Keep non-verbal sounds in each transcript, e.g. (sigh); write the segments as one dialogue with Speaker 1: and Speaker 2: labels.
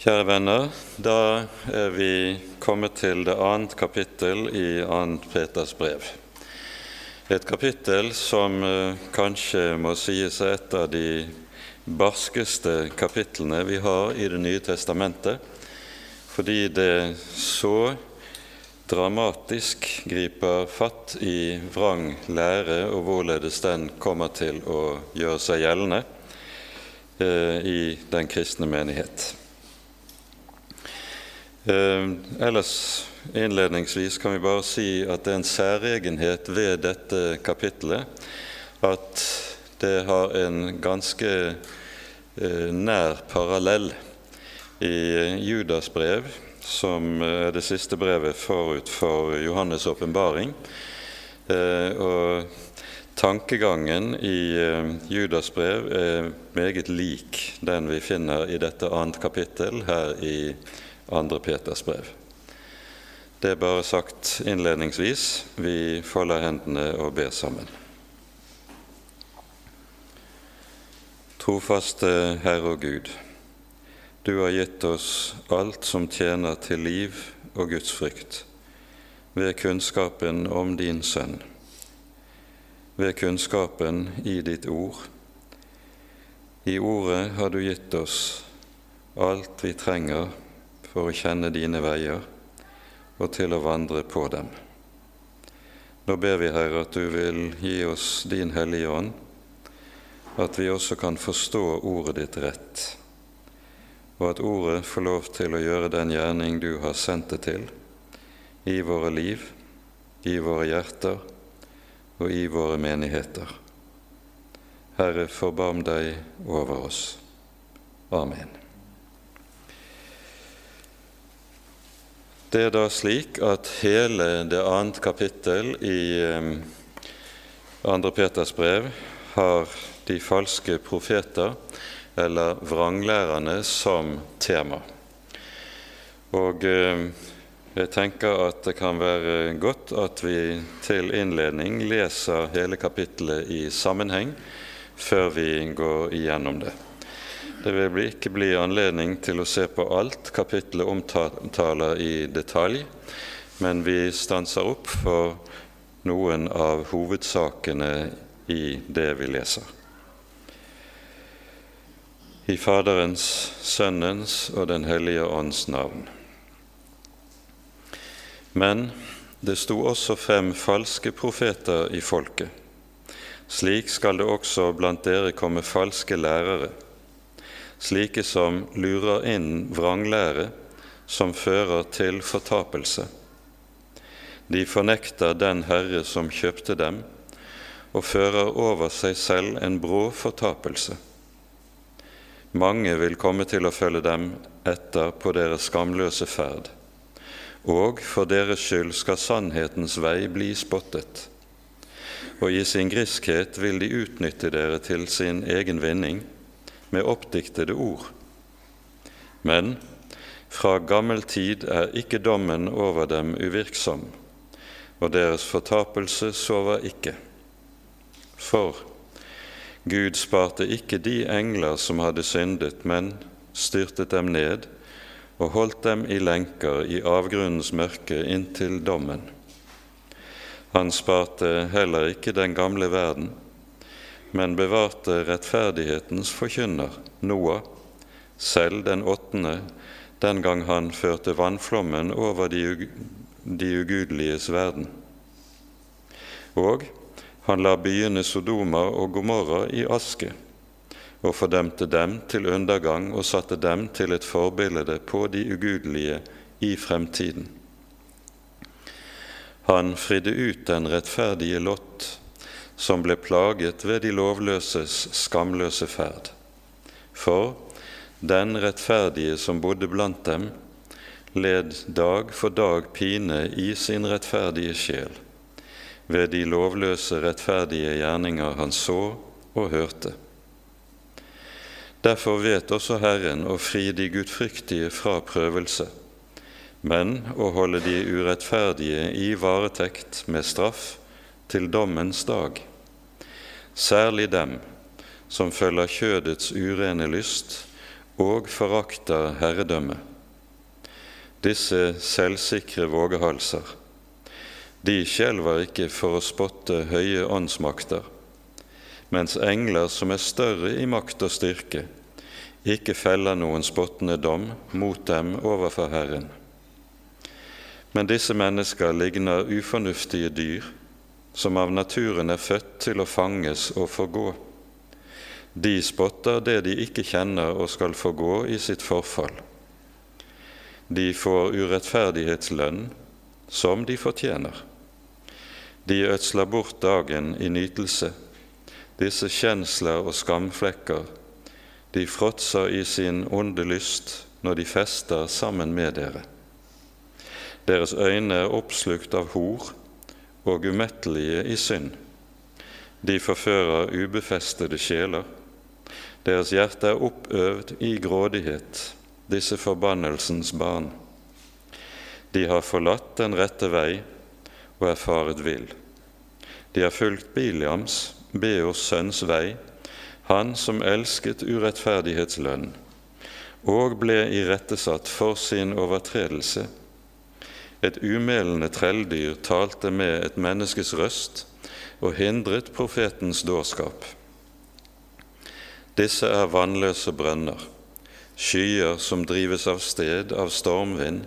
Speaker 1: Kjære venner, da er vi kommet til det annet kapittel i 2. Peters brev. Et kapittel som eh, kanskje må sies er et av de barskeste kapitlene vi har i Det nye testamentet, fordi det så dramatisk griper fatt i vrang lære og hvorledes den kommer til å gjøre seg gjeldende eh, i den kristne menighet. Eh, ellers innledningsvis kan vi bare si at det er en særegenhet ved dette kapittelet at det har en ganske eh, nær parallell i Judas brev, som er det siste brevet forut for Johannes' åpenbaring. Eh, og tankegangen i eh, Judas brev er meget lik den vi finner i dette annet kapittel her i andre Peters brev. Det er bare sagt innledningsvis. Vi folder hendene og ber sammen. Trofaste Herre og Gud. Du har gitt oss alt som tjener til liv og Guds frykt, ved kunnskapen om din Sønn, ved kunnskapen i ditt ord. I ordet har du gitt oss alt vi trenger for å kjenne dine veier og til å vandre på dem. Nå ber vi, Herre, at du vil gi oss din Hellige Ånd, at vi også kan forstå ordet ditt rett og at Ordet får lov til å gjøre den gjerning du har sendt det til, i våre liv, i våre hjerter og i våre menigheter. Herre, forbarm deg over oss. Amen. Det er da slik at hele det annet kapittel i eh, andre Peters brev har de falske profeter eller vranglærerne som tema. Og jeg tenker at det kan være godt at vi til innledning leser hele kapittelet i sammenheng før vi går igjennom det. Det vil ikke bli anledning til å se på alt kapittelet omtaler i detalj, men vi stanser opp for noen av hovedsakene i det vi leser. I Faderens, Sønnens og Den hellige ånds navn. Men det sto også frem falske profeter i folket. Slik skal det også blant dere komme falske lærere, slike som lurer inn vranglære som fører til fortapelse. De fornekter den Herre som kjøpte dem, og fører over seg selv en brå fortapelse. Mange vil komme til å følge dem etter på deres skamløse ferd, og for deres skyld skal sannhetens vei bli spottet. Og i sin griskhet vil de utnytte dere til sin egen vinning med oppdiktede ord. Men fra gammel tid er ikke dommen over dem uvirksom, og deres fortapelse sover ikke. For Gud sparte ikke de engler som hadde syndet, men styrtet dem ned og holdt dem i lenker i avgrunnens mørke inntil dommen. Han sparte heller ikke den gamle verden, men bevarte rettferdighetens forkynner, Noah, selv den åttende, den gang han førte vannflommen over de, de ugudeliges verden. Og han la byene Sodoma og Gomorra i aske og fordømte dem til undergang og satte dem til et forbilde på de ugudelige i fremtiden. Han fridde ut den rettferdige Lott, som ble plaget ved de lovløses skamløse ferd. For den rettferdige som bodde blant dem, led dag for dag pine i sin rettferdige sjel ved de lovløse, rettferdige gjerninger han så og hørte. Derfor vet også Herren å fri de gudfryktige fra prøvelse, men å holde de urettferdige i varetekt med straff til dommens dag, særlig dem som følger kjødets urene lyst og forakter herredømme. Disse selvsikre vågehalser, de skjelver ikke for å spotte høye åndsmakter, mens engler som er større i makt og styrke, ikke feller noen spottende dom mot dem overfor Herren. Men disse mennesker ligner ufornuftige dyr som av naturen er født til å fanges og forgå. De spotter det de ikke kjenner og skal forgå i sitt forfall. De får urettferdighetslønn som de fortjener. De ødsler bort dagen i nytelse. Disse kjensler og skamflekker de fråtser i sin onde lyst når de fester sammen med dere. Deres øyne er oppslukt av hor og umettelige i synd. De forfører ubefestede sjeler. Deres hjerte er oppøvd i grådighet, disse forbannelsens barn. De har forlatt den rette vei og er faret vill. De har fulgt Biliams, Beors sønns vei, han som elsket urettferdighetslønn og ble irettesatt for sin overtredelse. Et umelende trelldyr talte med et menneskes røst og hindret profetens dårskap. Disse er vannløse brønner, skyer som drives av sted av stormvind.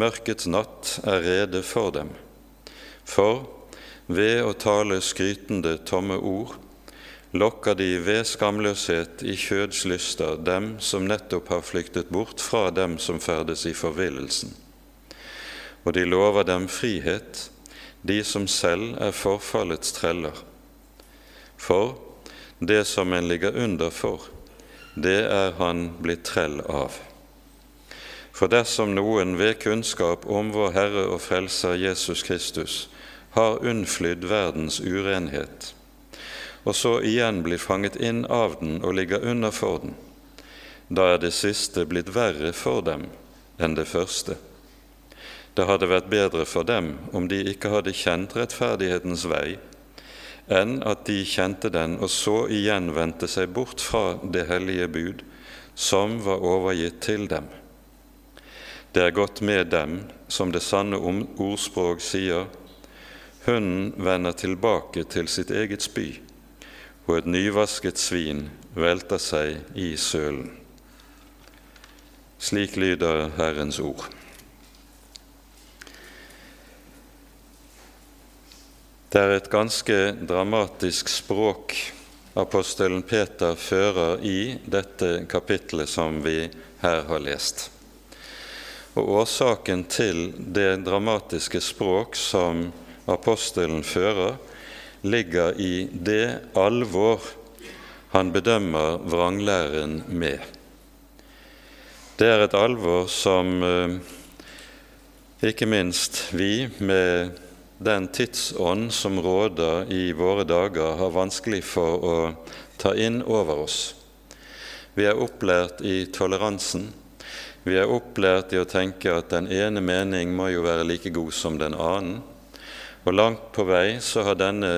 Speaker 1: Mørkets natt er rede for dem. For ved å tale skrytende tomme ord lokker de ved skamløshet i kjødslyster dem som nettopp har flyktet bort fra dem som ferdes i forvillelsen. Og de lover dem frihet, de som selv er forfallets treller. For det som en ligger under for, det er han blitt trell av. For dersom noen ved kunnskap om vår Herre og Frelser Jesus Kristus har unnflydd verdens urenhet, og så igjen blir fanget inn av den og ligger under for den, da er det siste blitt verre for dem enn det første. Det hadde vært bedre for dem om de ikke hadde kjent rettferdighetens vei, enn at de kjente den og så igjen vendte seg bort fra det hellige bud som var overgitt til dem. Det er godt med dem, som det sanne ordspråk sier, hunden vender tilbake til sitt eget spy og et nyvasket svin velter seg i sølen. Slik lyder Herrens ord. Det er et ganske dramatisk språk apostelen Peter fører i dette kapittelet som vi her har lest. Og Årsaken til det dramatiske språk som apostelen fører, ligger i det alvor han bedømmer vranglæren med. Det er et alvor som eh, ikke minst vi, med den tidsånd som råder i våre dager, har vanskelig for å ta inn over oss. Vi er opplært i toleransen. Vi er opplært i å tenke at den ene mening må jo være like god som den annen. Og langt på vei så har denne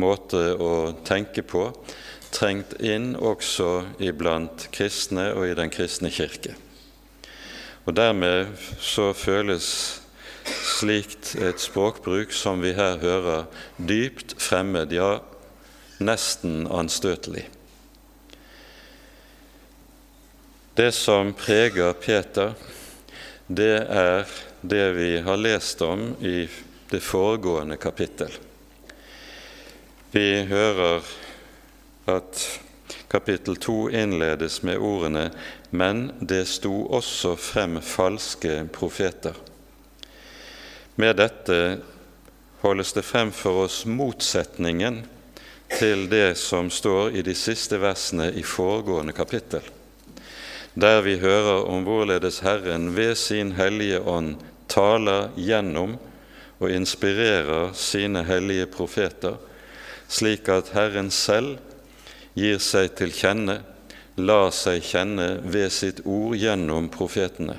Speaker 1: måte å tenke på trengt inn også iblant kristne og i den kristne kirke. Og Dermed så føles slikt et språkbruk som vi her hører, dypt fremmed, ja, nesten anstøtelig. Det som preger Peter, det er det vi har lest om i det foregående kapittel. Vi hører at kapittel 2 innledes med ordene 'Men det sto også frem falske profeter'. Med dette holdes det frem for oss motsetningen til det som står i de siste versene i foregående kapittel, der vi hører om hvorledes Herren ved sin hellige ånd taler gjennom og inspirerer sine hellige profeter, slik at Herren selv gir seg til kjenne, lar seg kjenne ved sitt ord gjennom profetene.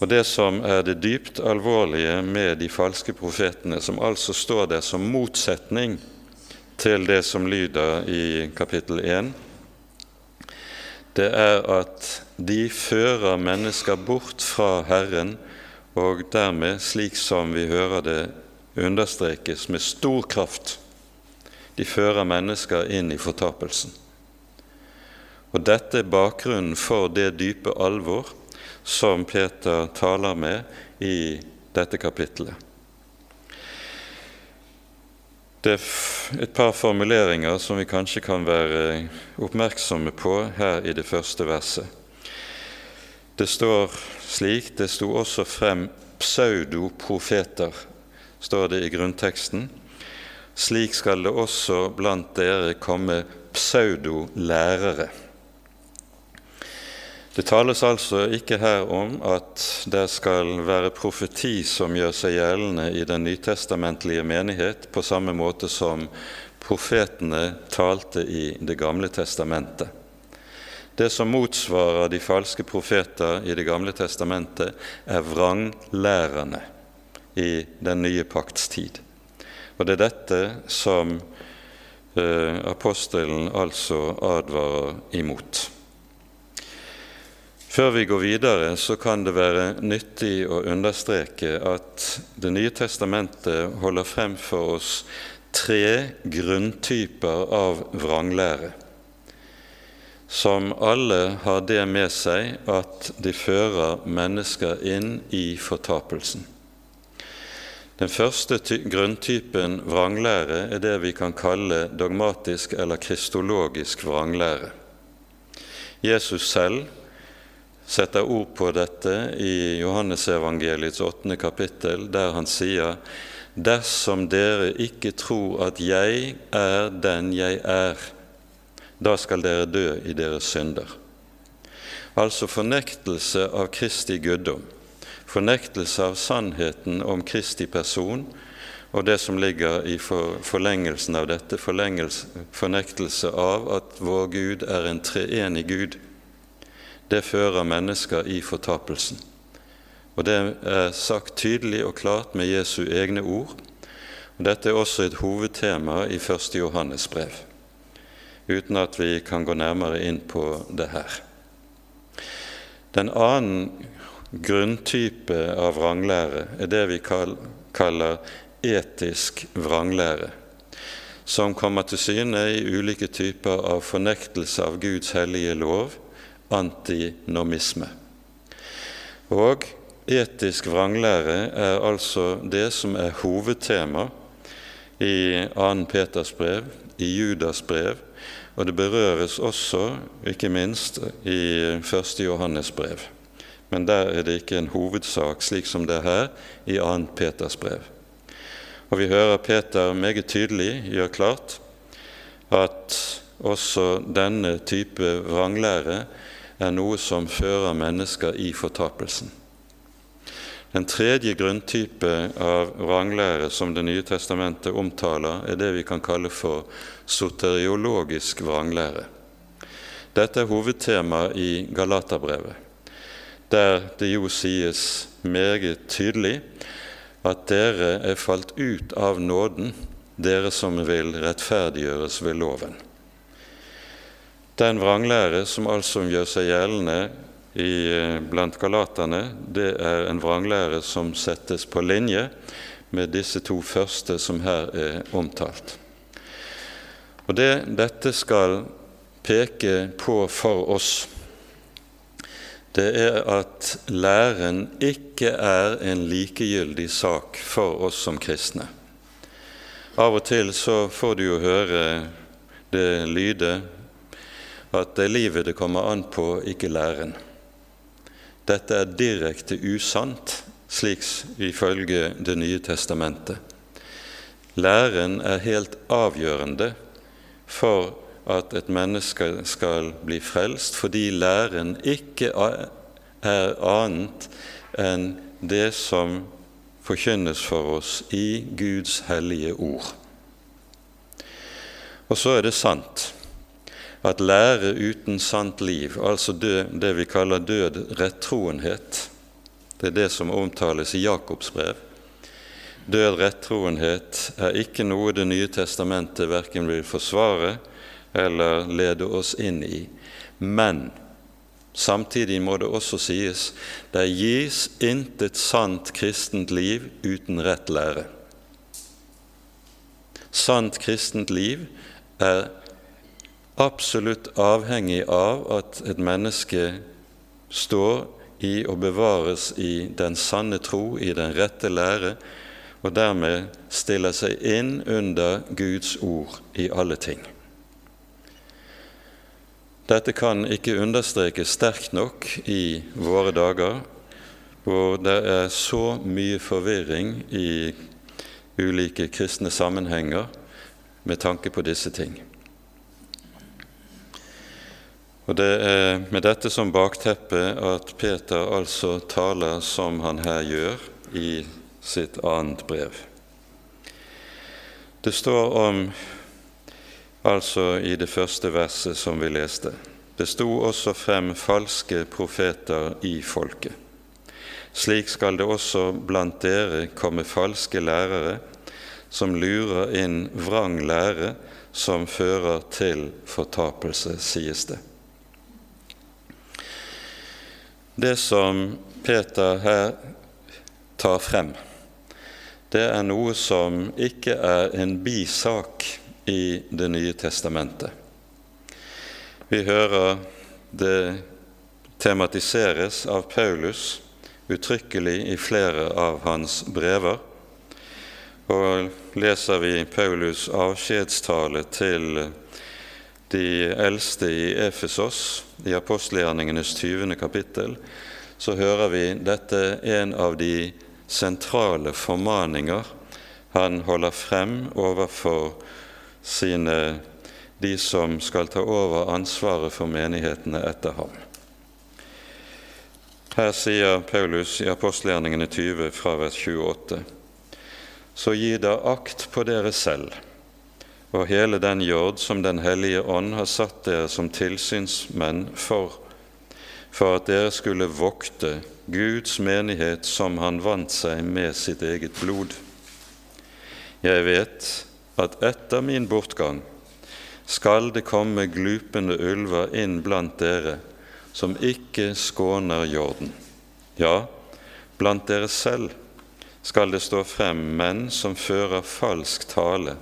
Speaker 1: Og Det som er det dypt alvorlige med de falske profetene, som altså står der som motsetning til det som lyder i kapittel 1, det er at de fører mennesker bort fra Herren, og dermed, slik som vi hører det understrekes med stor kraft, de fører mennesker inn i fortapelsen. Og Dette er bakgrunnen for det dype alvor som Peter taler med i dette kapittelet. Det er et par formuleringer som vi kanskje kan være oppmerksomme på her i det første verset. Det står slik Det sto også frem pseudoprofeter, står det i grunnteksten. Slik skal det også blant dere komme pseudolærere. Det tales altså ikke her om at det skal være profeti som gjør seg gjeldende i den nytestamentlige menighet, på samme måte som profetene talte i Det gamle testamentet. Det som motsvarer de falske profeter i Det gamle testamentet, er vranglærerne i den nye pakts tid. Og det er dette som eh, apostelen altså advarer imot. Før vi går videre, så kan det være nyttig å understreke at Det nye testamentet holder frem for oss tre grunntyper av vranglære, som alle har det med seg at de fører mennesker inn i fortapelsen. Den første grunntypen vranglære er det vi kan kalle dogmatisk eller kristologisk vranglære. Jesus selv setter ord på dette i Johannesevangeliets åttende kapittel, der han sier Dersom dere ikke tror at jeg er den jeg er, da skal dere dø i deres synder. Altså fornektelse av Kristi guddom, fornektelse av sannheten om Kristi person, og det som ligger i forlengelsen av dette, fornektelse av at vår Gud er en treenig Gud det fører mennesker i fortapelsen. Og Det er sagt tydelig og klart med Jesu egne ord. Og Dette er også et hovedtema i 1. Johannes brev, uten at vi kan gå nærmere inn på det her. Den annen grunntype av vranglære er det vi kaller etisk vranglære, som kommer til syne i ulike typer av fornektelse av Guds hellige lov antinomisme. Og etisk vranglære er altså det som er hovedtema i 2. Peters brev, i Judas brev, og det berøres også, ikke minst, i 1. Johannes brev. Men der er det ikke en hovedsak, slik som det er her i 2. Peters brev. Og vi hører Peter meget tydelig gjøre klart at også denne type vranglære er noe som fører mennesker i fortapelsen. Den tredje grunntype av vranglære som Det nye testamentet omtaler, er det vi kan kalle for soteriologisk vranglære. Dette er hovedtema i Galaterbrevet, der det jo sies meget tydelig at dere er falt ut av nåden, dere som vil rettferdiggjøres ved loven. Den vranglære som altså gjør seg gjeldende i, eh, blant galaterne, det er en vranglære som settes på linje med disse to første som her er omtalt. Og Det dette skal peke på for oss, det er at læren ikke er en likegyldig sak for oss som kristne. Av og til så får du jo høre det lyde at det er livet det kommer an på, ikke læren. Dette er direkte usant, slik ifølge Det nye testamentet. Læren er helt avgjørende for at et menneske skal bli frelst, fordi læren ikke er annet enn det som forkynnes for oss i Guds hellige ord. Og så er det sant at lære uten sant liv, altså død, det vi kaller død rettroenhet, det er det som omtales i Jakobs brev. Død rettroenhet er ikke noe Det nye testamentet verken vil forsvare eller lede oss inn i. Men Samtidig må det også sies det gis intet sant kristent liv uten rett lære. Sant kristent liv er absolutt avhengig av at et menneske står i og bevares i den sanne tro, i den rette lære, og dermed stiller seg inn under Guds ord i alle ting. Dette kan ikke understrekes sterkt nok i våre dager, hvor det er så mye forvirring i ulike kristne sammenhenger med tanke på disse ting. Og Det er med dette som bakteppe at Peter altså taler som han her gjør i sitt annet brev. Det står om, altså i det første verset som vi leste, det sto også frem falske profeter i folket. Slik skal det også blant dere komme falske lærere som lurer inn vrang lære som fører til fortapelse, sies det. Det som Peter her tar frem, det er noe som ikke er en bisak i Det nye testamentet. Vi hører det tematiseres av Paulus uttrykkelig i flere av hans brever. Og leser vi Paulus' avskjedstale til de eldste i Efesos, i apostelgjerningenes 20. kapittel, så hører vi dette en av de sentrale formaninger han holder frem overfor sine, de som skal ta over ansvaret for menighetene etter ham. Her sier Paulus i apostelgjerningene 20 fra vers 28.: Så gi da akt på dere selv og hele den jord som Den hellige ånd har satt dere som tilsynsmenn for, for at dere skulle vokte Guds menighet som han vant seg med sitt eget blod. Jeg vet at etter min bortgang skal det komme glupende ulver inn blant dere som ikke skåner jorden. Ja, blant dere selv skal det stå frem menn som fører falsk tale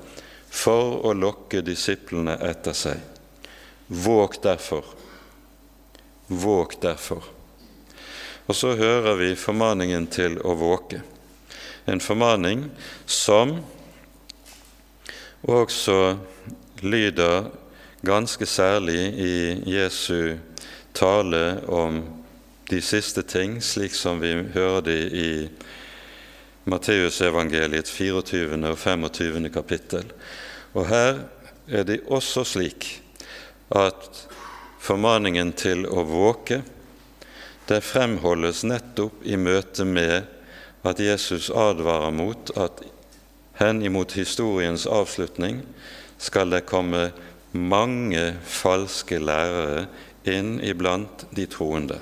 Speaker 1: for å lokke disiplene etter seg. Våg derfor. Våg derfor. Og så hører vi formaningen til å våke. En formaning som også lyder ganske særlig i Jesu tale om de siste ting, slik som vi hører det i Matteusevangeliets 24. og 25. kapittel. Og her er det også slik at formaningen til å våke det fremholdes nettopp i møte med at Jesus advarer mot at hen imot historiens avslutning skal det komme mange falske lærere inn iblant de troende.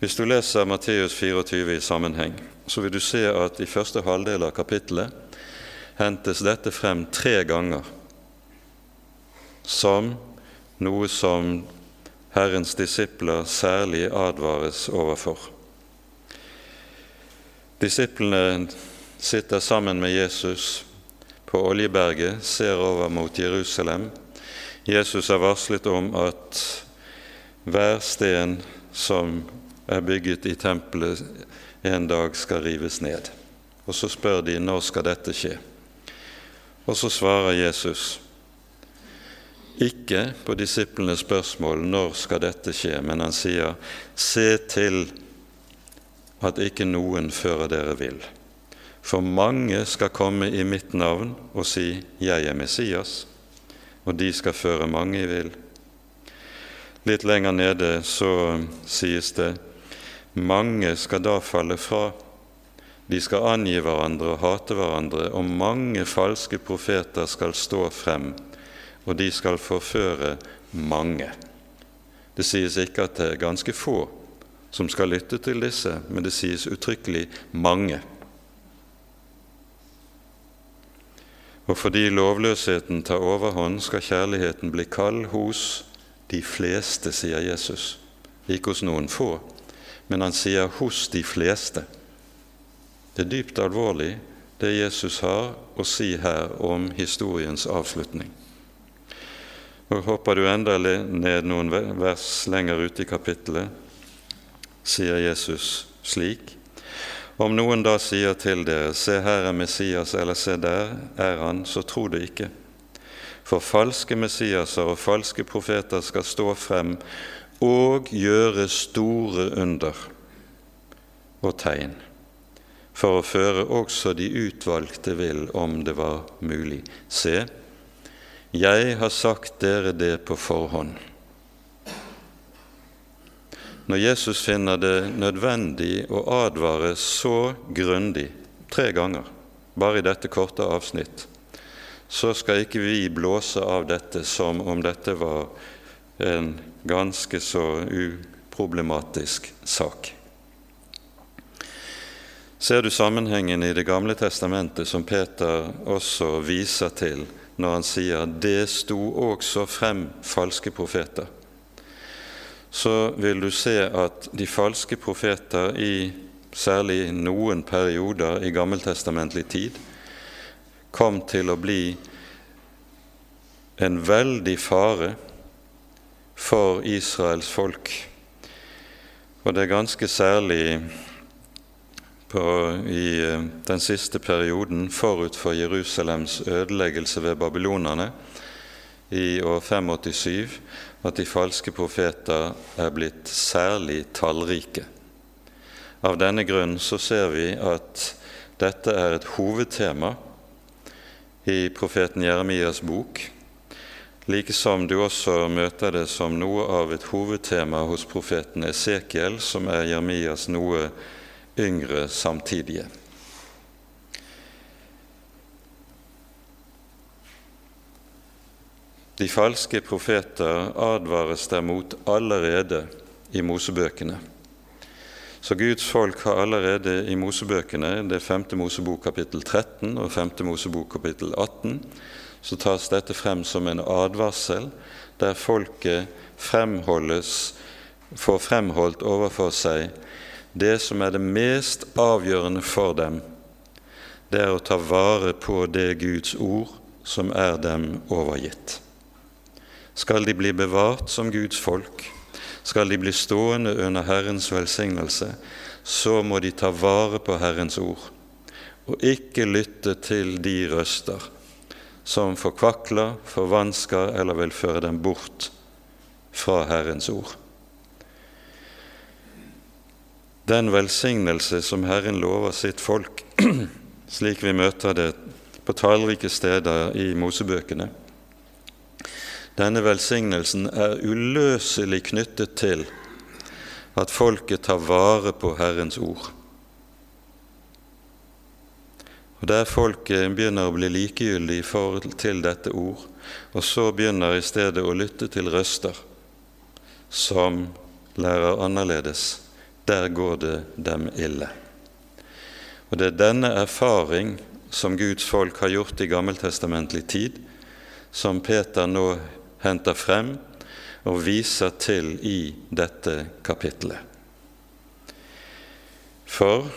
Speaker 1: Hvis du leser Matteus 24 i sammenheng, så vil du se at i første halvdel av kapittelet hentes dette frem tre ganger som noe som Herrens disipler særlig advares overfor. Disiplene sitter sammen med Jesus på Oljeberget, ser over mot Jerusalem. Jesus er varslet om at hver sten som er bygget i tempelet, en dag skal rives ned. Og så spør de når skal dette skje. Og så svarer Jesus ikke på disiplenes spørsmål når skal dette skje, men han sier se til at ikke noen fører dere vil. For mange skal komme i mitt navn og si 'Jeg er Messias', og de skal føre mange i vill. Litt lenger nede så sies det 'mange skal da falle fra' De skal angi hverandre og hate hverandre, og mange falske profeter skal stå frem, og de skal forføre mange. Det sies ikke at det er ganske få som skal lytte til disse, men det sies uttrykkelig mange. Og fordi lovløsheten tar overhånd, skal kjærligheten bli kald hos de fleste, sier Jesus. Ikke hos noen få, men han sier 'hos de fleste'. Det er dypt alvorlig, det Jesus har å si her om historiens avslutning. Og Hopper du enda ned noen vers lenger ute i kapittelet, sier Jesus slik Om noen da sier til dere, se her er Messias, eller se der er han, så tro det ikke. For falske Messiaser og falske profeter skal stå frem og gjøre store under og tegn, for å føre også de utvalgte vil, om det var mulig. Se, jeg har sagt dere det på forhånd. Når Jesus finner det nødvendig å advare så grundig, tre ganger, bare i dette korte avsnitt, så skal ikke vi blåse av dette som om dette var en ganske så uproblematisk sak. Ser du sammenhengen i Det gamle testamentet, som Peter også viser til når han sier 'det sto også frem falske profeter', så vil du se at de falske profeter i særlig noen perioder i gammeltestamentlig tid kom til å bli en veldig fare for Israels folk. Og det er ganske særlig på, i eh, den siste perioden forut for Jerusalems ødeleggelse ved babylonerne i år 587 at de falske profeter er blitt særlig tallrike. Av denne grunn så ser vi at dette er et hovedtema i profeten Jeremias bok, likesom du også møter det som noe av et hovedtema hos profeten Esekiel, som er Jeremias noe yngre samtidige. De falske profeter advares dermot allerede i Mosebøkene. Så Guds folk har allerede i Mosebøkene, det er 5. Mosebok kapittel 13 og 5. Mosebok kapittel 18, så tas dette frem som en advarsel der folket fremholdes, får fremholdt overfor seg det som er det mest avgjørende for dem, det er å ta vare på det Guds ord som er dem overgitt. Skal de bli bevart som Guds folk, skal de bli stående under Herrens velsignelse, så må de ta vare på Herrens ord og ikke lytte til de røster som forkvakler, forvansker eller vil føre dem bort fra Herrens ord. Den velsignelse som Herren lover sitt folk, (clears throat) slik vi møter det på tallrike steder i Mosebøkene, denne velsignelsen er uløselig knyttet til at folket tar vare på Herrens ord. Og Der folket begynner å bli likegyldig i forhold til dette ord, og så begynner i stedet å lytte til røster som lærer annerledes, der går det dem ille. Og Det er denne erfaring som Guds folk har gjort i gammeltestamentlig tid, som Peter nå henter frem og viser til i dette kapitlet. For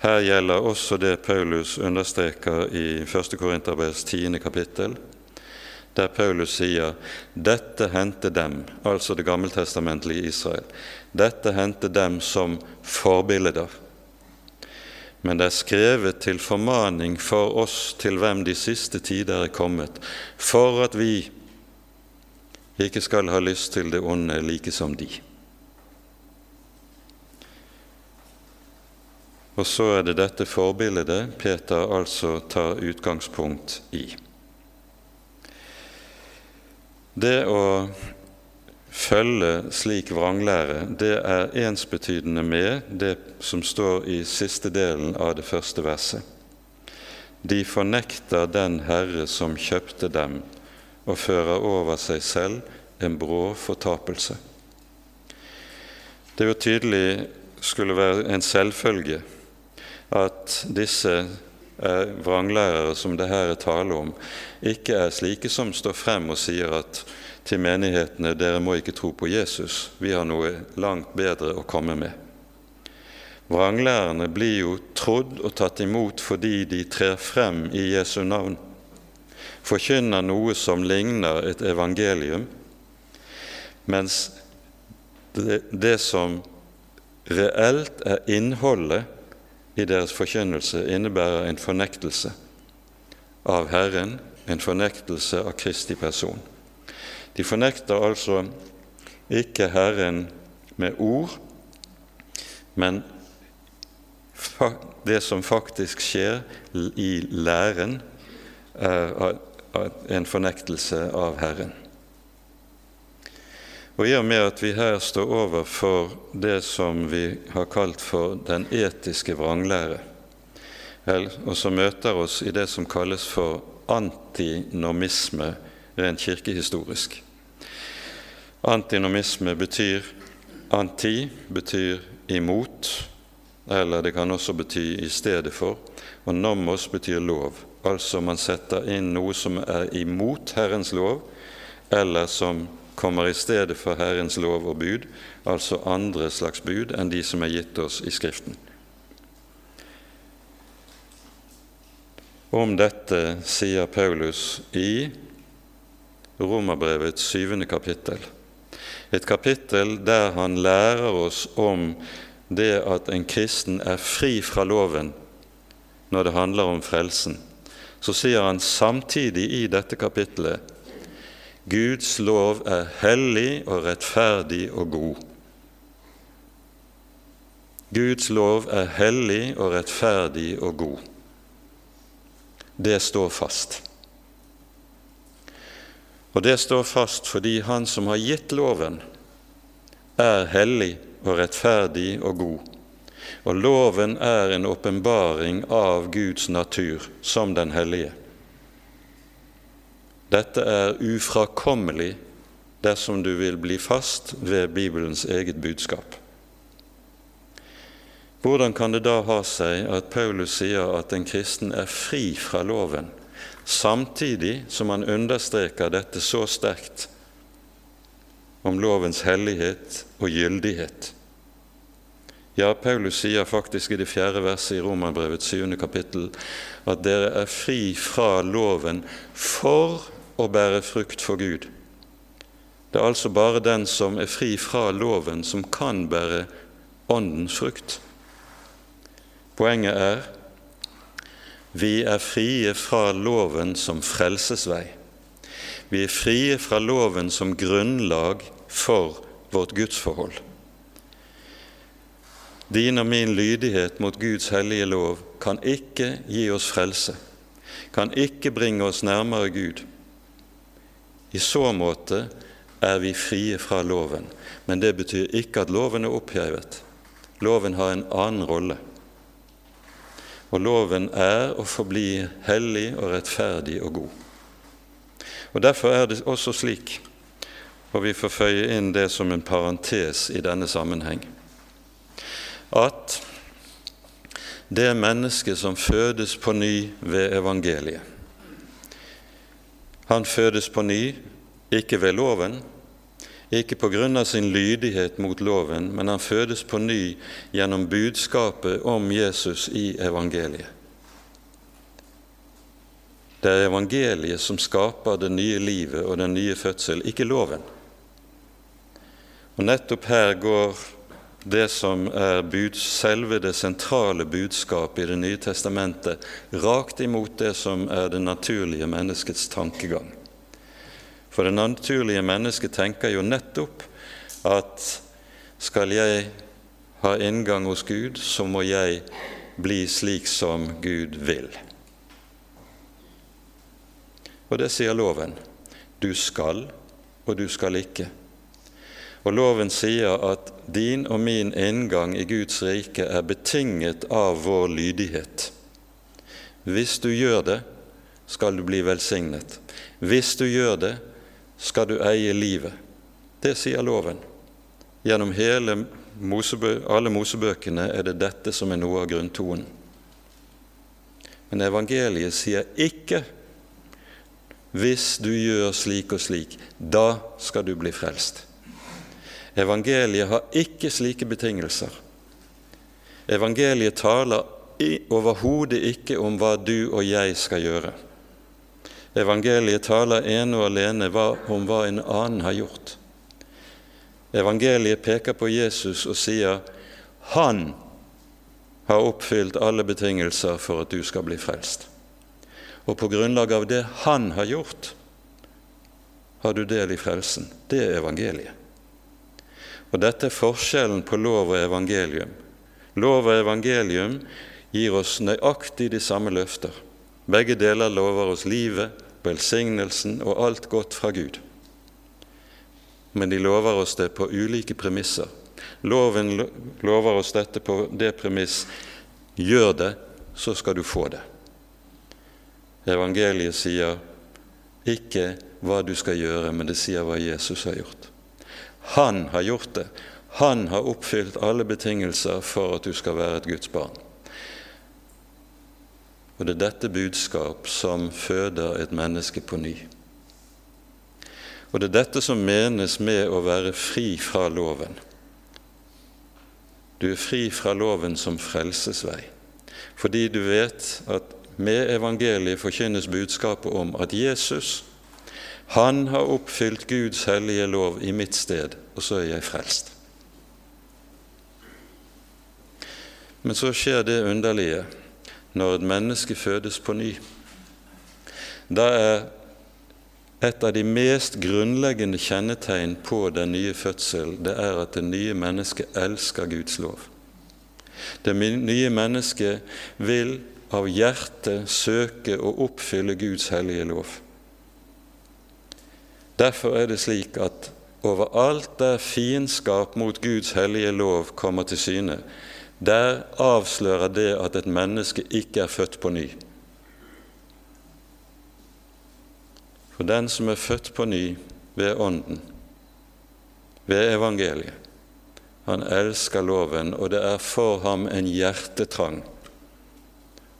Speaker 1: her gjelder også det Paulus understreker i 1. Korinterbrevs 10. kapittel, der Paulus sier dette hendte dem, altså det gammeltestamentlige Israel, dette hendte dem som forbilder. Men det er skrevet til formaning for oss til hvem de siste tider er kommet, for at vi ikke skal ha lyst til det onde like som de. Og så er det dette forbildet Peter altså tar utgangspunkt i. Det å følge slik vranglære, det er ensbetydende med det som står i siste delen av det første verset. De fornekter den Herre som kjøpte dem og fører over seg selv en brå fortapelse. Det er jo tydelig skulle være en selvfølge at disse vranglærere som det her er tale om, ikke er slike som står frem og sier at til menighetene dere må ikke tro på Jesus, vi har noe langt bedre å komme med. Vranglærerne blir jo trodd og tatt imot fordi de trer frem i Jesu navn, forkynner noe som ligner et evangelium, mens det, det som reelt er innholdet i deres forkynnelse, innebærer en fornektelse av Herren, en fornektelse av Kristi person. De fornekter altså ikke Herren med ord, men det som faktisk skjer i læren, er en fornektelse av Herren. Og I og med at vi her står overfor det som vi har kalt for den etiske vranglære, og som møter oss i det som kalles for antinomisme rent kirkehistorisk. Antinomisme betyr anti betyr imot, eller det kan også bety i stedet for, og nomos betyr lov. Altså man setter inn noe som er imot Herrens lov, eller som kommer i stedet for Herrens lov og bud, altså andre slags bud enn de som er gitt oss i Skriften. Om dette sier Paulus i Romerbrevets syvende kapittel. Et kapittel der han lærer oss om det at en kristen er fri fra loven når det handler om frelsen. Så sier han samtidig i dette kapittelet Guds lov er hellig og rettferdig og god. Guds lov er hellig og rettferdig og god. Det står fast. Og det står fast fordi Han som har gitt loven, er hellig og rettferdig og god. Og loven er en åpenbaring av Guds natur som den hellige. Dette er ufrakommelig dersom du vil bli fast ved Bibelens eget budskap. Hvordan kan det da ha seg at Paulus sier at en kristen er fri fra loven, samtidig som han understreker dette så sterkt om lovens hellighet og gyldighet? Ja, Paulus sier faktisk i det fjerde verset i Romerbrevets syvende kapittel at dere er fri fra loven for å bære frukt for Gud. Det er altså bare den som er fri fra loven, som kan bære Åndens frukt. Poenget er vi er frie fra loven som frelsesvei. Vi er frie fra loven som grunnlag for vårt gudsforhold. Din og min lydighet mot Guds hellige lov kan ikke gi oss frelse, kan ikke bringe oss nærmere Gud. I så måte er vi frie fra loven, men det betyr ikke at loven er opphevet. Loven har en annen rolle. Og loven er å forbli hellig og rettferdig og god. Og Derfor er det også slik, og vi får føye inn det som en parentes i denne sammenheng, at det mennesket som fødes på ny ved evangeliet, han fødes på ny, ikke ved loven, ikke på grunn av sin lydighet mot loven, men han fødes på ny gjennom budskapet om Jesus i evangeliet. Det er evangeliet som skaper det nye livet og den nye fødsel, ikke loven. Og Nettopp her går det som er bud, selve det sentrale budskapet i Det nye testamentet, rakt imot det som er det naturlige menneskets tankegang. For det naturlige mennesket tenker jo nettopp at skal jeg ha inngang hos Gud, så må jeg bli slik som Gud vil. Og det sier loven. Du skal, og du skal ikke. Og loven sier at din og min inngang i Guds rike er betinget av vår lydighet. Hvis du gjør det, skal du bli velsignet. Hvis du gjør det, skal du eie livet. Det sier loven. Gjennom Mosebø, alle Mosebøkene er det dette som er noe av grunntonen. Men evangeliet sier ikke hvis du gjør slik og slik, da skal du bli frelst. Evangeliet har ikke slike betingelser. Evangeliet taler overhodet ikke om hva du og jeg skal gjøre. Evangeliet taler ene og alene om hva en annen har gjort. Evangeliet peker på Jesus og sier han har oppfylt alle betingelser for at du skal bli frelst. Og på grunnlag av det han har gjort, har du del i frelsen. Det er evangeliet. Og dette er forskjellen på lov og evangelium. Lov og evangelium gir oss nøyaktig de samme løfter. Begge deler lover oss livet, velsignelsen og alt godt fra Gud. Men de lover oss det på ulike premisser. Loven lover oss dette på det premiss gjør det, så skal du få det. Evangeliet sier ikke hva du skal gjøre, men det sier hva Jesus har gjort. Han har gjort det. Han har oppfylt alle betingelser for at du skal være et Guds barn. Og det er dette budskap som føder et menneske på ny. Og det er dette som menes med å være fri fra loven. Du er fri fra loven som frelsesvei, fordi du vet at med evangeliet forkynnes budskapet om at Jesus han har oppfylt Guds hellige lov i mitt sted, og så er jeg frelst. Men så skjer det underlige når et menneske fødes på ny. Da er et av de mest grunnleggende kjennetegn på den nye fødsel det er at det nye mennesket elsker Guds lov. Det nye mennesket vil av hjertet søke å oppfylle Guds hellige lov. Derfor er det slik at overalt der fiendskap mot Guds hellige lov kommer til syne, der avslører det at et menneske ikke er født på ny. For den som er født på ny ved Ånden, ved evangeliet, han elsker loven, og det er for ham en hjertetrang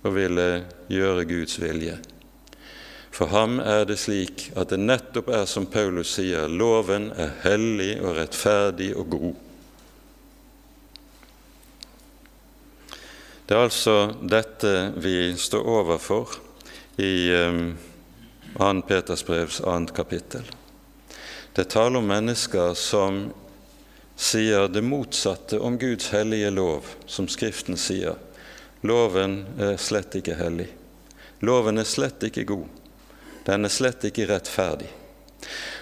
Speaker 1: å ville gjøre Guds vilje. For ham er det slik at det nettopp er som Paulus sier, loven er hellig og rettferdig og god. Det er altså dette vi står overfor i 2. Um, Peters brevs 2. kapittel. Det taler om mennesker som sier det motsatte om Guds hellige lov, som Skriften sier. Loven er slett ikke hellig. Loven er slett ikke god. Den er slett ikke rettferdig.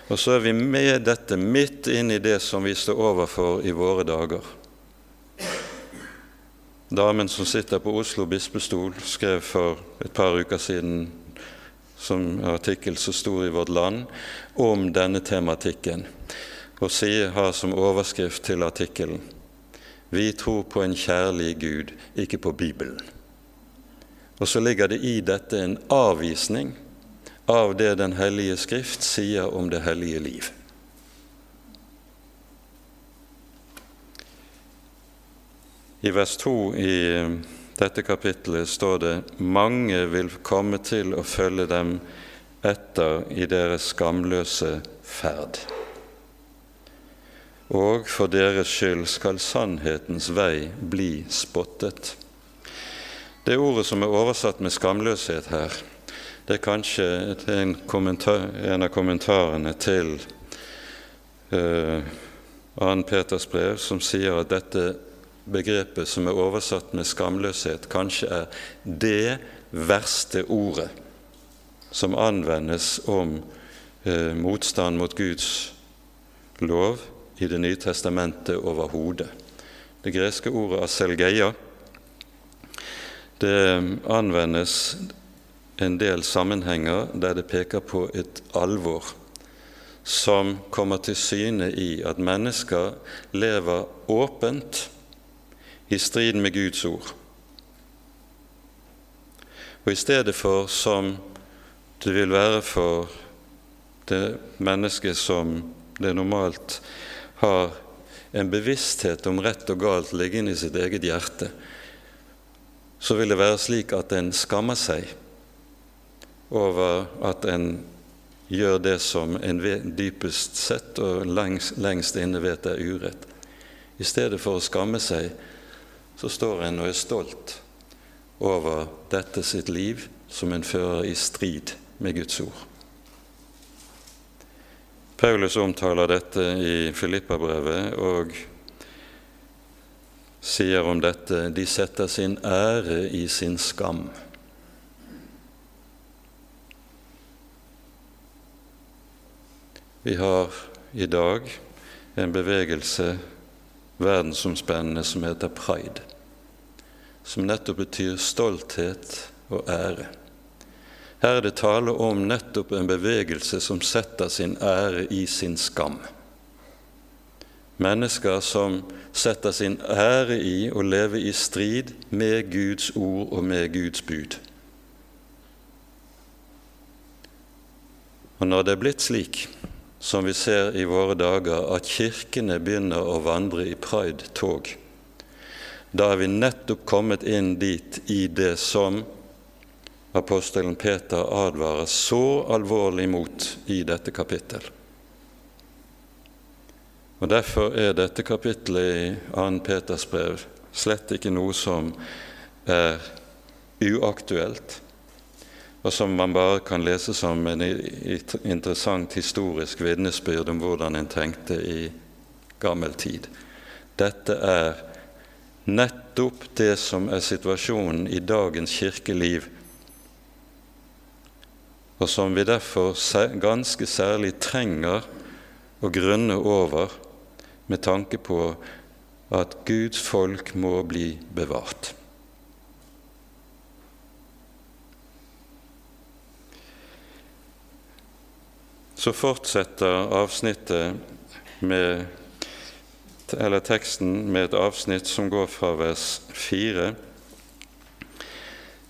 Speaker 1: Og så er vi med dette midt inn i det som vi står overfor i våre dager. Damen som sitter på Oslo bispestol, skrev for et par uker siden som artikkel som sto i Vårt Land om denne tematikken, og sier, har som overskrift til artikkelen Vi tror på en kjærlig Gud, ikke på Bibelen. Og så ligger det i dette en avvisning av det Den hellige Skrift sier om det hellige liv. I vers 2 i eh, dette kapittelet står det mange vil komme til å følge dem etter i deres skamløse ferd. Og for deres skyld skal sannhetens vei bli spottet. Det ordet som er oversatt med skamløshet her, det er kanskje en, en av kommentarene til uh, 2. Peters brev, som sier at dette begrepet som er oversatt med skamløshet, kanskje er det verste ordet som anvendes om eh, motstand mot Guds lov i Det nye testamentet overhodet. Det greske ordet aselgeia det anvendes en del sammenhenger der det peker på et alvor som kommer til syne i at mennesker lever åpent i strid med Guds ord. Og i stedet for som det vil være for det mennesket som det normalt har en bevissthet om rett og galt liggende i sitt eget hjerte, så vil det være slik at en skammer seg over at en gjør det som en dypest sett og lengst, lengst inne vet er urett. I stedet for å skamme seg, så står en og er stolt over dette sitt liv som en fører i strid med Guds ord. Paulus omtaler dette i Filippabrevet og sier om dette de setter sin ære i sin skam. Vi har i dag en bevegelse verdensomspennende som heter pride, som nettopp betyr stolthet og ære. Her er det tale om nettopp en bevegelse som setter sin ære i sin skam. Mennesker som setter sin ære i å leve i strid med Guds ord og med Guds bud. Og når det er blitt slik, som vi ser i våre dager, at kirkene begynner å vandre i pride-tog, da er vi nettopp kommet inn dit i det som apostelen Peter advarer så alvorlig mot i dette kapittel. Og Derfor er dette kapittelet i 2. Peters brev slett ikke noe som er uaktuelt, og som man bare kan lese som en interessant historisk vitnesbyrd om hvordan en tenkte i gammel tid. Dette er nettopp det som er situasjonen i dagens kirkeliv og som vi derfor ganske særlig trenger å grunne over med tanke på at Guds folk må bli bevart. Så fortsetter avsnittet med, eller teksten med et avsnitt som går fra vers 4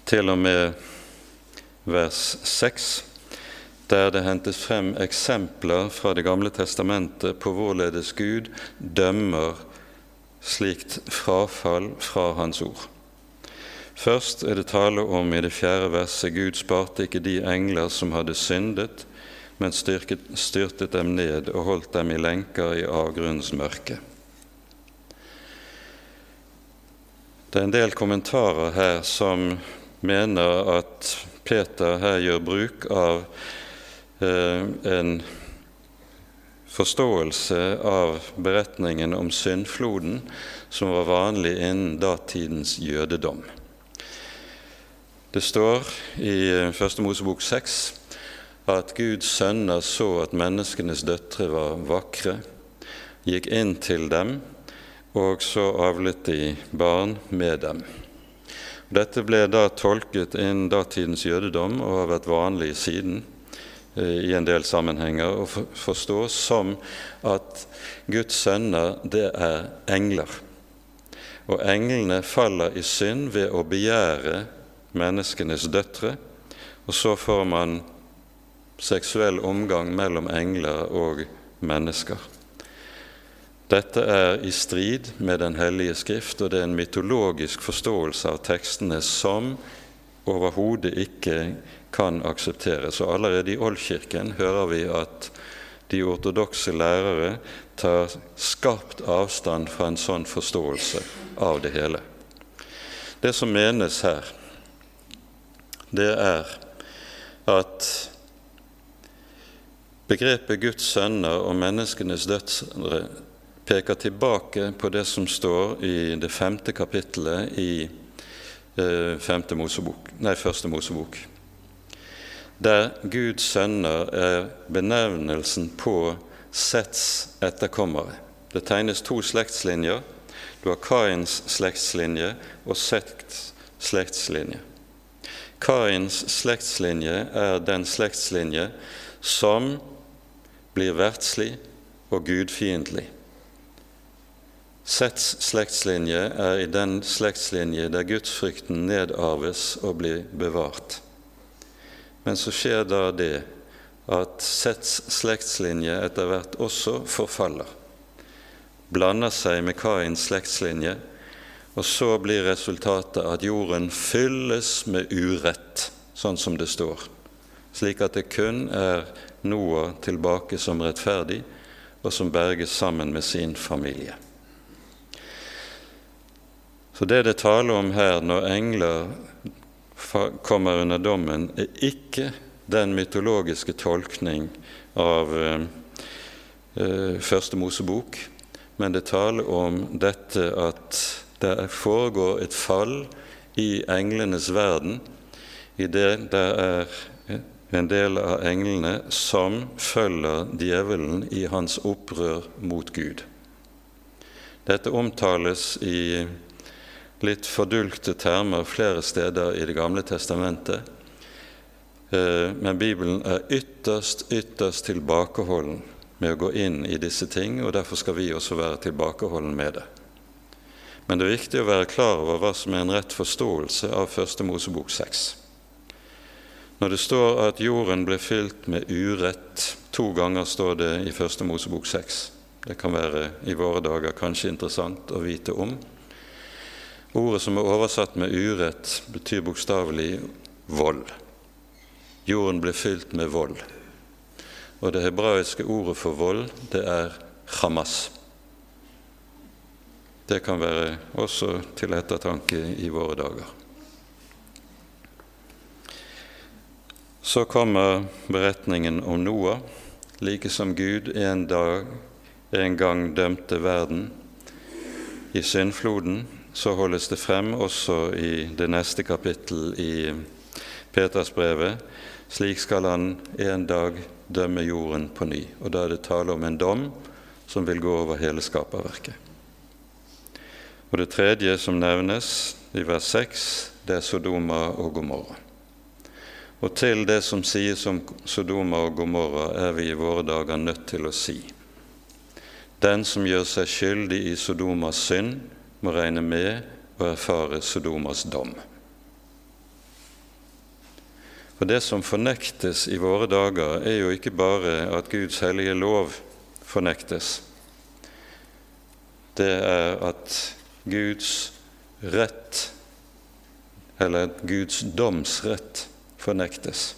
Speaker 1: til og med vers 6, der det hentes frem eksempler fra Det gamle testamentet på hvorledes Gud dømmer slikt frafall fra Hans ord. Først er det tale om i det fjerde verset Gud sparte ikke de engler som hadde syndet, men styrket, styrtet dem ned og holdt dem i lenker i avgrunnens mørke. Det er en del kommentarer her som mener at Peter her gjør bruk av eh, en forståelse av beretningen om syndfloden som var vanlig innen datidens jødedom. Det står i eh, Første Mosebok 6 at Guds sønner så at menneskenes døtre var vakre, gikk inn til dem, og så avlet de barn med dem. Dette ble da tolket innen datidens jødedom og har vært vanlig siden eh, i en del sammenhenger å forstå som at Guds sønner, det er engler. Og englene faller i synd ved å begjære menneskenes døtre, og så får man seksuell omgang mellom engler og mennesker. Dette er i strid med Den hellige skrift, og det er en mytologisk forståelse av tekstene som overhodet ikke kan aksepteres. Og allerede i Oldkirken hører vi at de ortodokse lærere tar skarpt avstand fra en sånn forståelse av det hele. Det som menes her, det er at begrepet Guds sønner og menneskenes døtre peker tilbake på det som står i det femte kapittelet i eh, femte Mosebok, nei, første Mosebok, der Guds sønner er benevnelsen på Sets etterkommere. Det tegnes to slektslinjer. Du har Kains slektslinje og Sets slektslinje. Kains slektslinje er den slektslinje som blir verdslig og gudfiendtlig. Sets slektslinje er i den slektslinje der gudsfrykten nedarves og blir bevart. Men så skjer da det at Sets slektslinje etter hvert også forfaller, blander seg med Kains slektslinje, og så blir resultatet at jorden fylles med urett, sånn som det står, slik at det kun er Noah tilbake som rettferdig, og som berges sammen med sin familie. Så det det taler om her når engler kommer under dommen, er ikke den mytologiske tolkning av eh, eh, Første Mosebok, men det taler om dette at det foregår et fall i englenes verden i det det er en del av englene som følger djevelen i hans opprør mot Gud. Dette omtales i litt fordulte termer flere steder i Det gamle testamentet, eh, men Bibelen er ytterst, ytterst tilbakeholden med å gå inn i disse ting, og derfor skal vi også være tilbakeholden med det. Men det er viktig å være klar over hva som er en rett forståelse av Første Mosebok 6. Når det står at jorden ble fylt med urett To ganger står det i Første Mosebok 6. Det kan være i våre dager kanskje interessant å vite om. Ordet som er oversatt med urett, betyr bokstavelig vold. Jorden ble fylt med vold. Og det hebraiske ordet for vold, det er Hamas. Det kan være også til ettertanke i våre dager. Så kommer beretningen om Noah, like som Gud en, dag, en gang dømte verden i syndfloden, så holdes det frem også i det neste kapittel i Petersbrevet. Slik skal han en dag dømme jorden på ny. Og da er det tale om en dom som vil gå over hele skaperverket. Og det tredje som nevnes i vers 6, det er Sodoma og Gomorra. Og til det som sies om Sodoma og Gomorra, er vi i våre dager nødt til å si den som gjør seg skyldig i Sodomas synd, må regne med å erfare Sodomas dom. For Det som fornektes i våre dager, er jo ikke bare at Guds hellige lov fornektes. Det er at Guds rett, eller Guds domsrett, fornektes.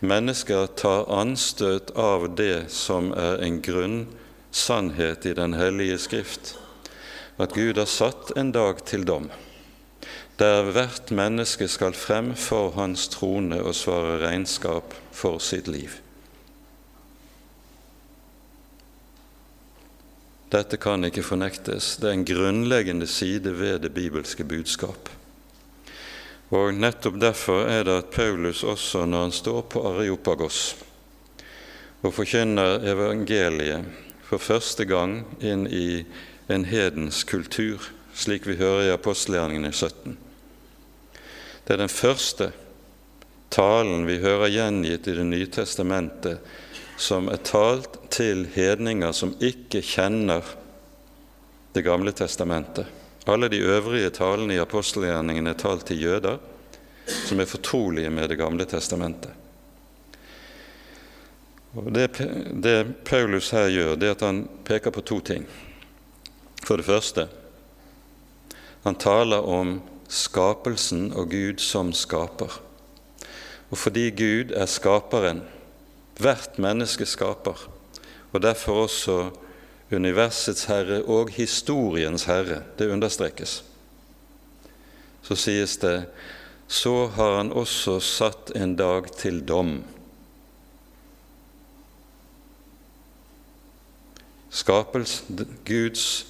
Speaker 1: Mennesker tar anstøt av det som er en grunn sannhet i Den hellige Skrift, at Gud har satt en dag til dom, der hvert menneske skal frem for Hans trone og svare regnskap for sitt liv. Dette kan ikke fornektes. Det er en grunnleggende side ved det bibelske budskap. Og Nettopp derfor er det at Paulus også, når han står på Areopagos og forkynner evangeliet for første gang inn i en hedens kultur, slik vi hører i apostelgjerningene 17. Det er den første talen vi hører gjengitt i Det nye testamentet, som er talt til hedninger som ikke kjenner Det gamle testamentet. Alle de øvrige talene i apostelgjerningene er talt til jøder, som er fortrolige med Det gamle testamentet. Og det, det Paulus her gjør, det er at han peker på to ting. For det første han taler om skapelsen og Gud som skaper. Og fordi Gud er skaperen, hvert menneske skaper, og derfor også universets herre og historiens herre. Det understrekes. Så sies det så har han også satt en dag til dom. Skapels, Guds,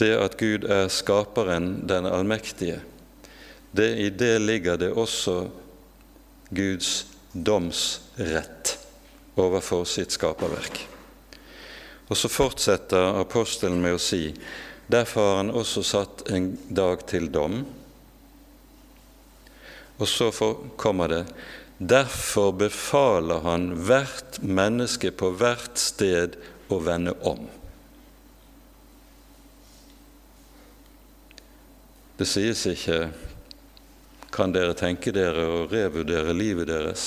Speaker 1: det at Gud er skaperen, den allmektige, det, i det ligger det også Guds domsrett overfor sitt skaperverk. Og så fortsetter apostelen med å si derfor har han også satt en dag til dom. Og så kommer det derfor befaler han hvert menneske på hvert sted å vende om. Det sies ikke kan dere tenke dere å revurdere livet deres?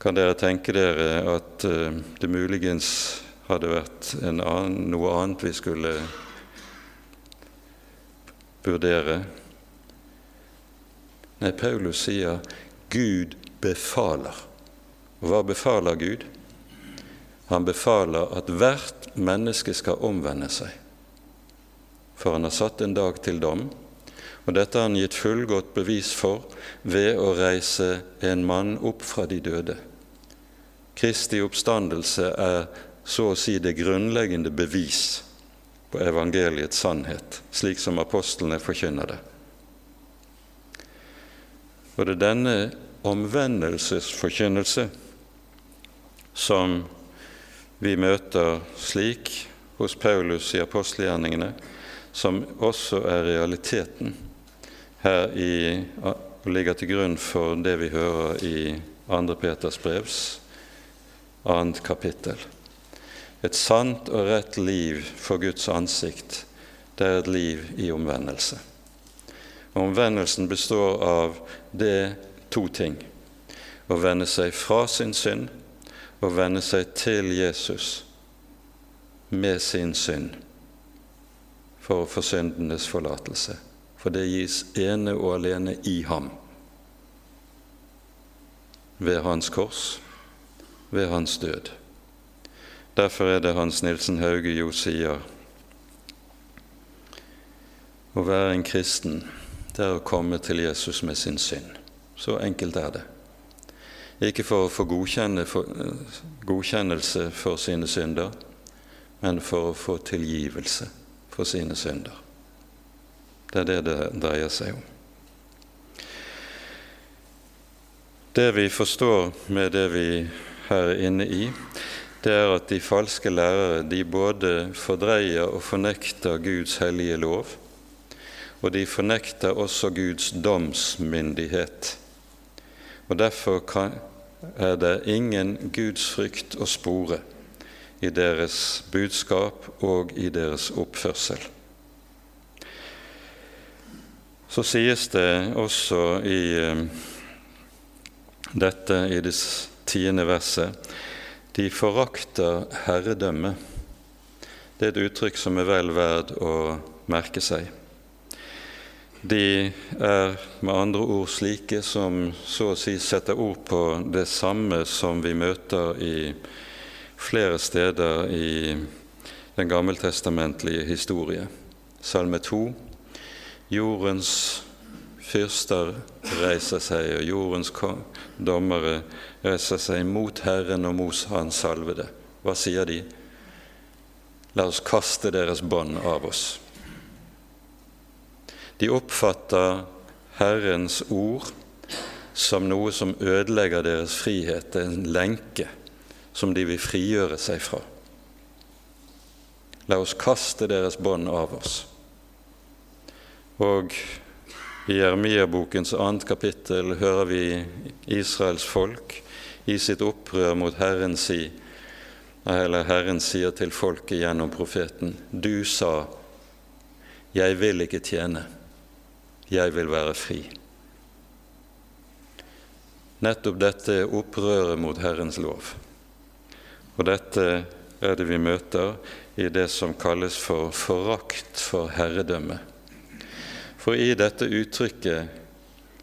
Speaker 1: Kan dere tenke dere at uh, det muligens hadde vært annen, noe annet vi skulle vurdere. Nei, Paulus sier Gud befaler. Og hva befaler Gud? Han befaler at hvert menneske skal omvende seg. For han har satt en dag til dom, og dette har han gitt fullgodt bevis for ved å reise en mann opp fra de døde. Kristi oppstandelse er så å si det grunnleggende bevis på evangeliets sannhet, slik som apostlene forkynner det. Og det er denne omvendelsesforkynnelse som vi møter slik hos Paulus i apostelgjerningene, som også er realiteten her i, og ligger til grunn for det vi hører i 2. Peters brevs annet kapittel. Et sant og rett liv for Guds ansikt, det er et liv i omvendelse. Omvendelsen består av det to ting å vende seg fra sin synd og vende seg til Jesus med sin synd for å få syndenes forlatelse. For det gis ene og alene i ham. Ved hans kors, ved hans død. Derfor er det Hans Nilsen Hauge jo sier å være en kristen det er å komme til Jesus med sin synd. Så enkelt er det. Ikke for å få godkjennelse for sine synder, men for å få tilgivelse for sine synder. Det er det det dreier seg om. Det vi forstår med det vi her er inne i, det er at de falske lærere de både fordreier og fornekter Guds hellige lov, og de fornekter også Guds domsmyndighet. Og Derfor er det ingen gudsfrykt å spore i deres budskap og i deres oppførsel. Så sies det også i eh, dette, i det tiende verset, de forakter herredømme. Det er et uttrykk som er vel verd å merke seg. De er med andre ord slike som så å si setter ord på det samme som vi møter i flere steder i den gammeltestamentlige historie. Salme 2. Jordens fyrster reiser seg, og jordens dommere reiser seg mot Herren og mot Hans salvede. Hva sier de? La oss kaste deres bånd av oss. De oppfatter Herrens ord som noe som ødelegger deres frihet, en lenke som de vil frigjøre seg fra. La oss kaste deres bånd av oss. Og i Jeremia-bokens annet kapittel hører vi Israels folk i sitt opprør mot Herren si, eller Herren sier til folket gjennom profeten, du sa, jeg vil ikke tjene 'Jeg vil være fri'. Nettopp dette er opprøret mot Herrens lov. Og dette er det vi møter i det som kalles for forakt for herredømme. For i dette uttrykket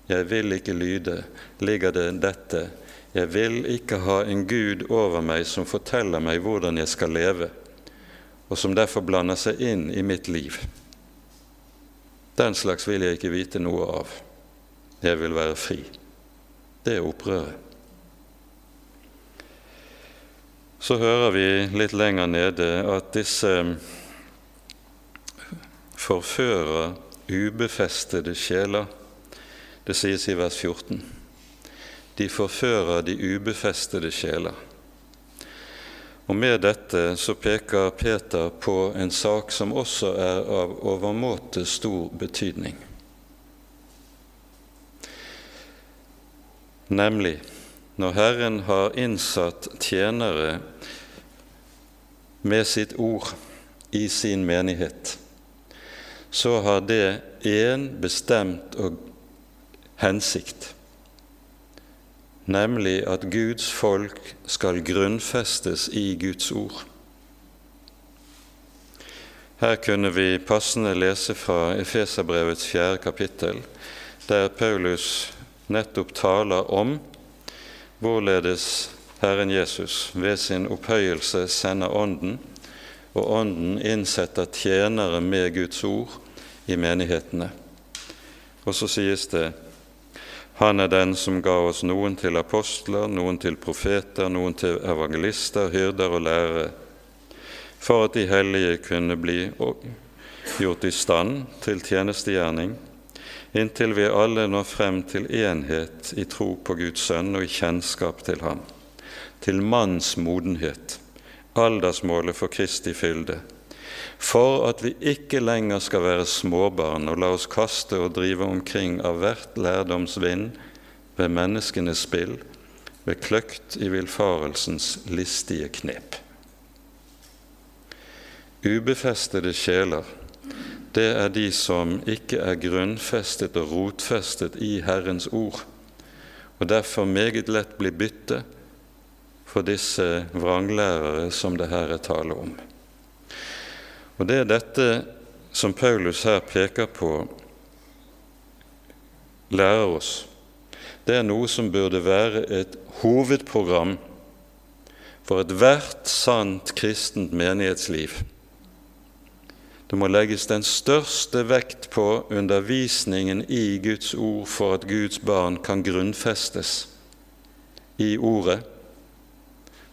Speaker 1: 'jeg vil ikke lyde', ligger det dette 'jeg vil ikke ha en Gud over meg som forteller meg hvordan jeg skal leve', og som derfor blander seg inn i mitt liv'. Den slags vil jeg ikke vite noe av. Jeg vil være fri. Det er opprøret. Så hører vi litt lenger nede at disse forfører ubefestede sjeler. Det sies i vers 14. De forfører de ubefestede sjeler. Og Med dette så peker Peter på en sak som også er av overmåte stor betydning. Nemlig når Herren har innsatt tjenere med sitt ord i sin menighet, så har det én bestemt og hensikt nemlig at Guds folk skal grunnfestes i Guds ord. Her kunne vi passende lese fra Efeserbrevets fjerde kapittel, der Paulus nettopp taler om hvorledes Herren Jesus ved sin opphøyelse sender Ånden, og Ånden innsetter tjenere med Guds ord i menighetene. Og så sies det han er den som ga oss noen til apostler, noen til profeter, noen til evangelister, hyrder og lærere, for at de hellige kunne bli gjort i stand til tjenestegjerning, inntil vi alle når frem til enhet i tro på Guds sønn og i kjennskap til ham, til manns modenhet, aldersmålet for Kristi fylde, for at vi ikke lenger skal være småbarn og la oss kaste og drive omkring av hvert lærdomsvind ved menneskenes spill, ved kløkt i villfarelsens listige knep. Ubefestede sjeler, det er de som ikke er grunnfestet og rotfestet i Herrens ord, og derfor meget lett blir bytte for disse vranglærere som det her er tale om. Og Det er dette som Paulus her peker på, lærer oss. Det er noe som burde være et hovedprogram for ethvert sant kristent menighetsliv. Det må legges den største vekt på undervisningen i Guds ord for at Guds barn kan grunnfestes i Ordet,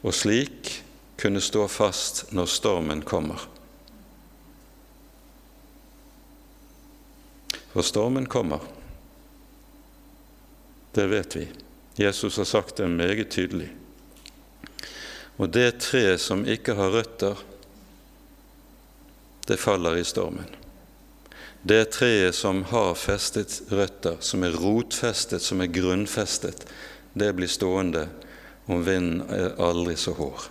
Speaker 1: og slik kunne stå fast når stormen kommer. For stormen kommer. Det vet vi. Jesus har sagt det meget tydelig. Og det tre som ikke har røtter, det faller i stormen. Det treet som har festet røtter, som er rotfestet, som er grunnfestet, det blir stående om vinden er aldri så hård.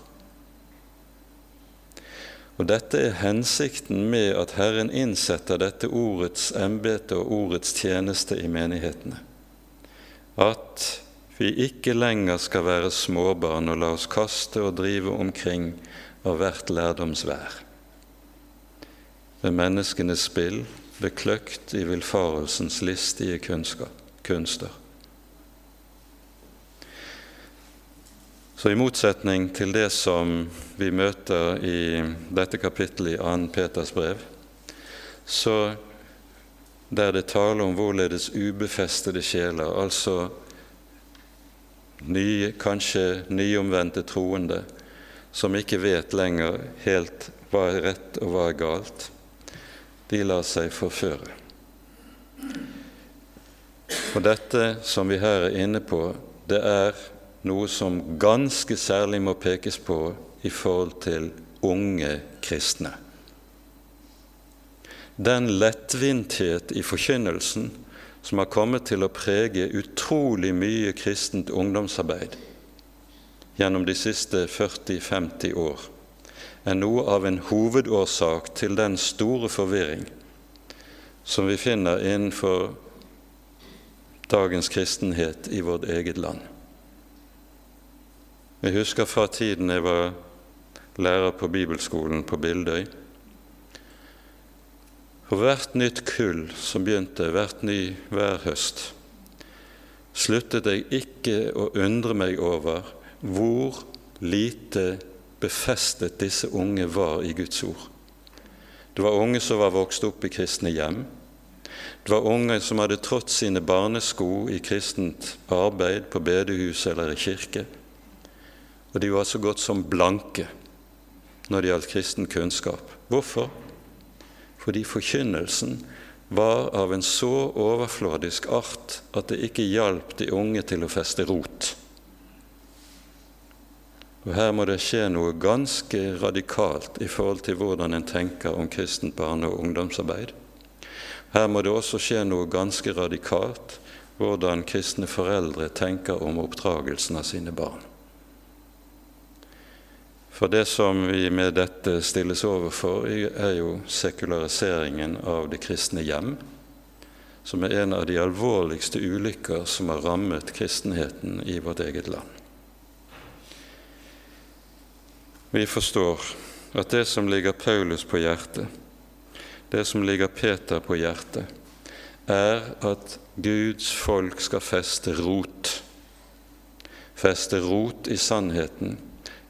Speaker 1: Og Dette er hensikten med at Herren innsetter dette ordets embete og ordets tjeneste i menighetene. At vi ikke lenger skal være småbarn og la oss kaste og drive omkring av hvert lærdomsvær. Ved menneskenes spill, ved kløkt i villfarelsens listige kunster. Så i motsetning til det som vi møter i dette kapittelet i 2. Peters brev, så der det taler om hvorledes ubefestede sjeler, altså nye, kanskje nyomvendte troende, som ikke vet lenger helt hva er rett og hva er galt, de lar seg forføre. Og dette som vi her er inne på, det er noe som ganske særlig må pekes på i forhold til unge kristne. Den lettvinthet i forkynnelsen som har kommet til å prege utrolig mye kristent ungdomsarbeid gjennom de siste 40-50 år, er noe av en hovedårsak til den store forvirring som vi finner innenfor dagens kristenhet i vårt eget land. Jeg husker fra tiden jeg var lærer på bibelskolen på Bildøy. For hvert nytt kull som begynte, hvert ny hver høst, sluttet jeg ikke å undre meg over hvor lite befestet disse unge var i Guds ord. Det var unge som var vokst opp i kristne hjem. Det var unge som hadde trådt sine barnesko i kristent arbeid på bedehus eller i kirke og de var så godt som blanke når det gjaldt kristen kunnskap. Hvorfor? Fordi forkynnelsen var av en så overfladisk art at det ikke hjalp de unge til å feste rot. Og Her må det skje noe ganske radikalt i forhold til hvordan en tenker om kristent barne- og ungdomsarbeid. Her må det også skje noe ganske radikalt hvordan kristne foreldre tenker om oppdragelsen av sine barn. For det som vi med dette stilles overfor, er jo sekulariseringen av det kristne hjem, som er en av de alvorligste ulykker som har rammet kristenheten i vårt eget land. Vi forstår at det som ligger Paulus på hjertet, det som ligger Peter på hjertet, er at Guds folk skal feste rot feste rot i sannheten,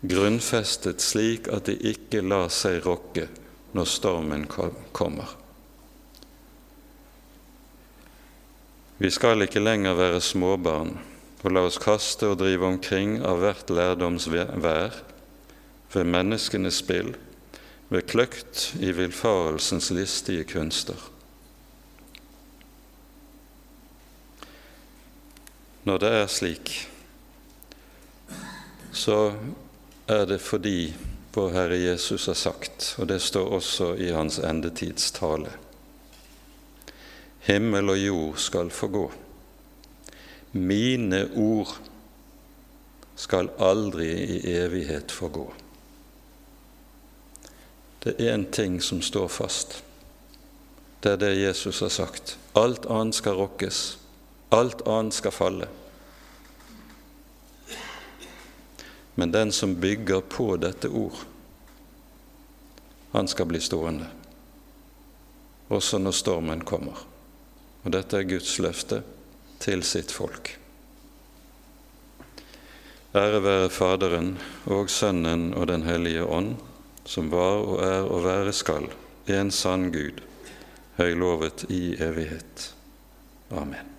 Speaker 1: grunnfestet slik at de ikke lar seg rokke når stormen kommer. Vi skal ikke lenger være småbarn og la oss kaste og drive omkring av hvert lærdoms vær, ved menneskenes spill, ved kløkt i villfarelsens listige kunster. Når det er slik, så er det fordi vår Herre Jesus har sagt, og det står også i hans endetidstale, himmel og jord skal forgå mine ord skal aldri i evighet forgå. Det er én ting som står fast. Det er det Jesus har sagt. Alt annet skal rokkes. Alt annet skal falle. Men den som bygger på dette ord, han skal bli stående, også når stormen kommer. Og dette er Guds løfte til sitt folk. Ære være Faderen og Sønnen og Den hellige ånd, som var og er og være skal, en sann Gud, høylovet i evighet. Amen.